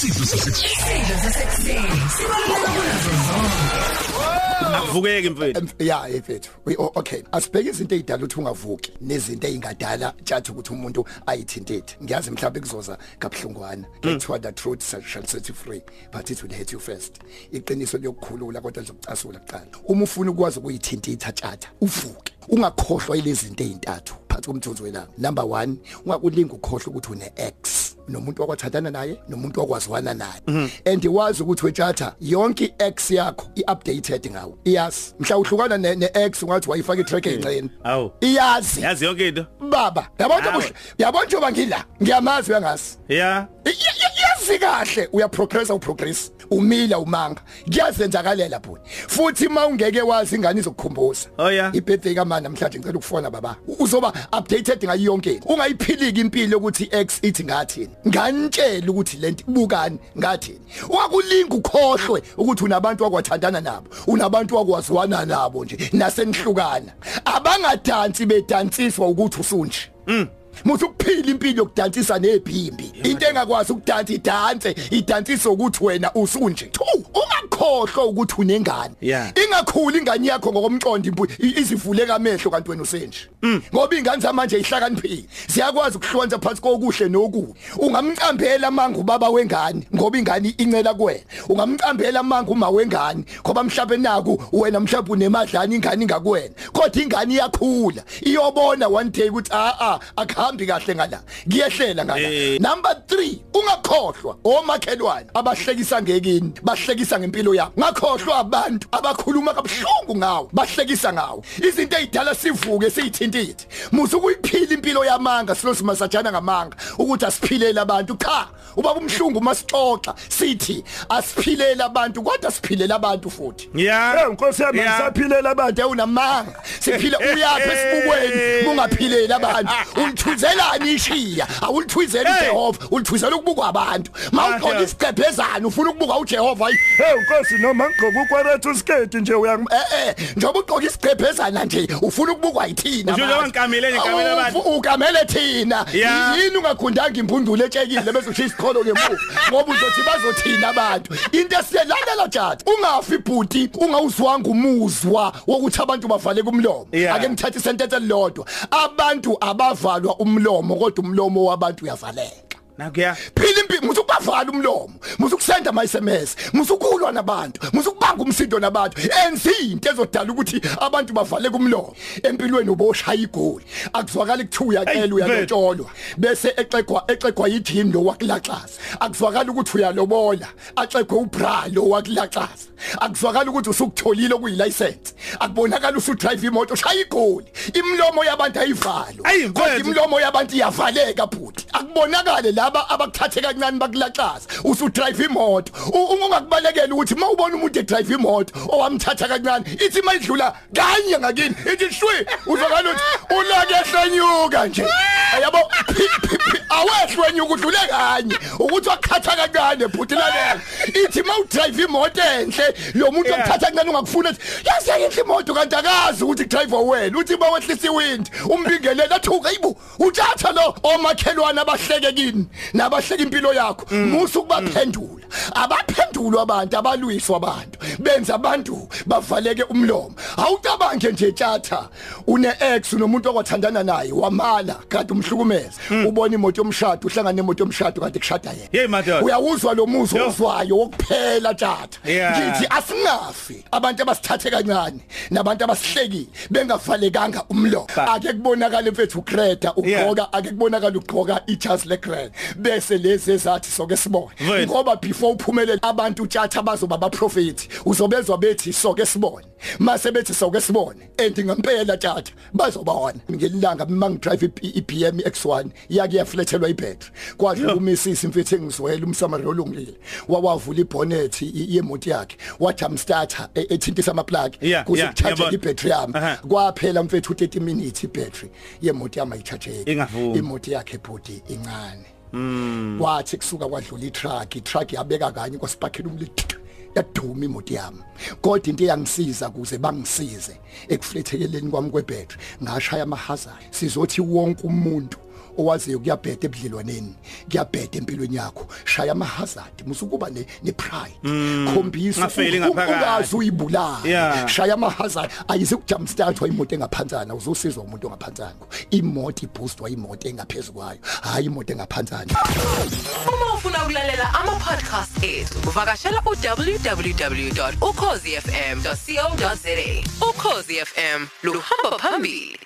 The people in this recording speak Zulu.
isidlo sasekuseni Isidlo sasekuseni sibaluleke kunazo zonke. akuvukeki mfethu. Em- ya efethu We- o- okay. Asibheke izinto ezidala ukuthi ungavuki nezinto ezingadala tjatha ukuthi umuntu ayithintithe. Ngiyazi mhlawumbe kuzoza kabuhlungwana kuthiwa the truth shall set you free but it will hurt you first. Iqiniso liyokukhulula kodwa lizokucasula kuqala. Uma ufuna ukwazi ukuyithintitha tjatha uvuke. Ungakhohlwa ilezi zinto ezintathu phansi komthunzi welanga number 1 ungakulinga ukhohlwa ukuthi une X nomuntu wakwathathana naye nomuntu wakwaziwana naye. And wazi ukuthi wethatha yonke i-X yakho i-updated ngawo. Iyazi. Mhla uhlukana ne- ne-X ungathi wayifaka i-track encane Awu. iyazi. Yazi yonke into. Baba yabona Awe. kuhle yabona njengoba ngila? Ngiyamazi uyangasi ya. I- i- yazi kahle uyaprogressa uprogress umila umanga. Kuyazenzakalela bhuti futhi mawungeke wazi ingane izokukhumbuza. Oh, yeah. ibirthday kamani namhlanje ngicela ukufona baba. Uzoba updated ngayo yonke into ungayiphiliki impilo ukuthi x ithi ngathini. Nganitshela ukuthi lento ibukani ngathini. Wakulinga ukhohlwe ukuthi unabantu wakwathandana nabo unabantu wakwaziwana nabo nje nasenihlukana abangadansi bedansiswa ukuthi usunje. Muthi ukuphila impilo yokudansisa nebhimbi into engakwazi ukudansa idanse idansisa ukuthi wena usunje. Thu, ungakhohlwa ukuthi unengane. Yeah. ingakhuli ingane yakho ngokomcondo impu- i- izivuleka amehlo kanti wena usenje. Ngoba ingane zamanje ihlakaniphile ziyakwazi ukuhlonza phansi kokuhle nokubi. Ungamcambela manga ubaba wengane ngoba ingane incela kuwena. Ungamcambela manga uma wengane ngoba mhlawumbe naku wena mhlawumbe unemadlana ingane ingakuwena. Kodwa ingane iyakhula. Iyobona one day ukuthi a a akuhambi kahle ngala. Kuyehlela ngala. Eh. number 3 ungakhohlwa omakhelwane abahlekisa ngekini bahlekisa ngempilo yakho ngakhohlwa abantu abakhuluma kabuhlungu ngawo bahlekisa ngawo. Izinto ezidala sivuke siyithintithe. Musu ukuyiphila impilo yamanga silosi masajana ngamanga ukuthi asiphilela abantu. Cha ubaba umhlungu masixoxa sithi asiphilela abantu kodwa siphilela abantu futhi. Ya Eh nkosi yami Ya. ngisaphilela abantu. Awunamanga siphila uyaphi esibukweni? Bungaphileli abantu. Ulithuzelani ishiya? Awulithwizeli Hey. uJehova ulithwizela ukubukwa abantu. Mawugqoka Masha. isigebhezana ufuna ukubuka uJehova hayi. Hey nkosi noma ngigqoka ukwarethu skate nje uyang eh eh njengoba ugqoka isigebhezana nje ufuna ukubukwa yithina Usho njengoba ngikamile nje, ngikamele abantu. Ufu- ukamele thina. Ya. yini ungagundanga impundulo etshekile bese ushisa isikolo ngemuva ngoba uzothi bazothina abantu. Into esiyelalela jati ungafi ibhuti ungawuzwanga umuzwa wokuthi abantu bavale kumlomo. Ya. ake ngithathe isentence elilodwa abantu abavalwa umlomo kodwa umlomo wabantu uyavaleka. Nakuya. Phila impilo musu kubavala umlomo musu kusenda ama SMS musu kulwa nabantu musu kubanga umsindo nabantu. Enzi into ezodala ukuthi abantu bavale kumlomo. Empilweni uboshaya igoli. Akuzwakala kuthiwa uyacela Hey, uyalotsholwa bese exegwa exegwa yithini lo wakulaxaza akuzwakala ukuthi uyalobola. Axegwe ubra lo wakulaxaza akuzwakala ukuthi usukutholile okuyilayisense. Akubonakala usudrive imoto shaya igoli. Imlomo yabantu ayivalwa. Ayi, kodwa mfethu. imlomo yabantu iyavaleka bhuti akubonakale laba abakuthathe kancane bakulaxaza usudrive imoto. U- ungakubalekela ukuthi mawubona umuntu edrive imoto owamthatha kancane ithi mayidlula kanye ngakini? Ithi shwi uzokala ukuthi ulake ehlenyuka nje. Yabo phi- phi- phi- awehlwenyuka udlule kanye ukuthi wakhatha kancane bhuti lalela ithi mawudrive imoto enhle lo muntu Yeah. okuthatha kancane ungakufuna ukuthi yaseyenhle imoto kanti akazi ukuthi driver wena uthi bawehlisa iwind umbingelela athuka hayibo uthatha lo omakhelwane abahleke kini nabahleka impilo yakho musu kubaphendula abaphendulwa abantu abalwiswa abantu benza abantu bavaleke umlomo. Awucabange nje tjatha une ex nomuntu okwathandana naye wamala kanti umhlukumeza. Ubona imoto yomshado uhlangana nemoto yomshado kanti kushada yena. Hey, madoda. uyawuzwa lo muzo Yo. ozwayo wokuphela tjatha Yeah. ngithi asingafi. Abantu abasithathe kancane nabantu abasihlekile bengavalekanga umlomo. Ba- ake kubonakala mfethu ugreda ugqoka ake kubonakala ugqoka ijazi legreda bese lezi ezathi soke sibone. Mfethu. ngoba before uphumelele abantu tjatha bazoba abaprofeti uzobezwa bethi soke sibone. Mase bethi soke sibone. And ngempela tjatha bazobona. Ngelilanga mangidrive i-BM X1 yake yaflethelwa ibattery kwadla kumisisi mfethu engizwela umsamari olungile. Wawavula ibonnet yemoto yakhe. Wathi amstarter ethintisa ama plug Yeah, kuze yeah, kucharge yabona. ibattery yami. Aha. kwaphela mfethu 30 minutes ibattery yemoto yami ayichargeke Ingavumi. imoto yakhe bhuti incane. Kwathi kusuka kwadlula itruck itruck yabeka kanye kwasiphakhela umlilo. Yaduma imoto yami. Kodwa into eyangisiza kuze bangisize ekuflethekeleni kwami kwebhetri ngashaya amahazard sizothi wonke umuntu owaziyo kuyabheda ebudlelwaneni kuyabheda empilweni yakho. Shaya ama hazard musukuba ne, ne pride. Khombisa Ungafeli ngaphakathi. ungazi uyibulala. Yeah. shaya ama hazard ayize kujump start imoto engaphanzana uzosizwa umuntu ongaphanzana imoto iboost imoto engaphezulu kwayo. Hayi imoto engaphanzana Uma ufuna ukulalela ama-podcast ethu uvakashela u-www.ukhozifm.co.za ukhozi fm luhamba phambili.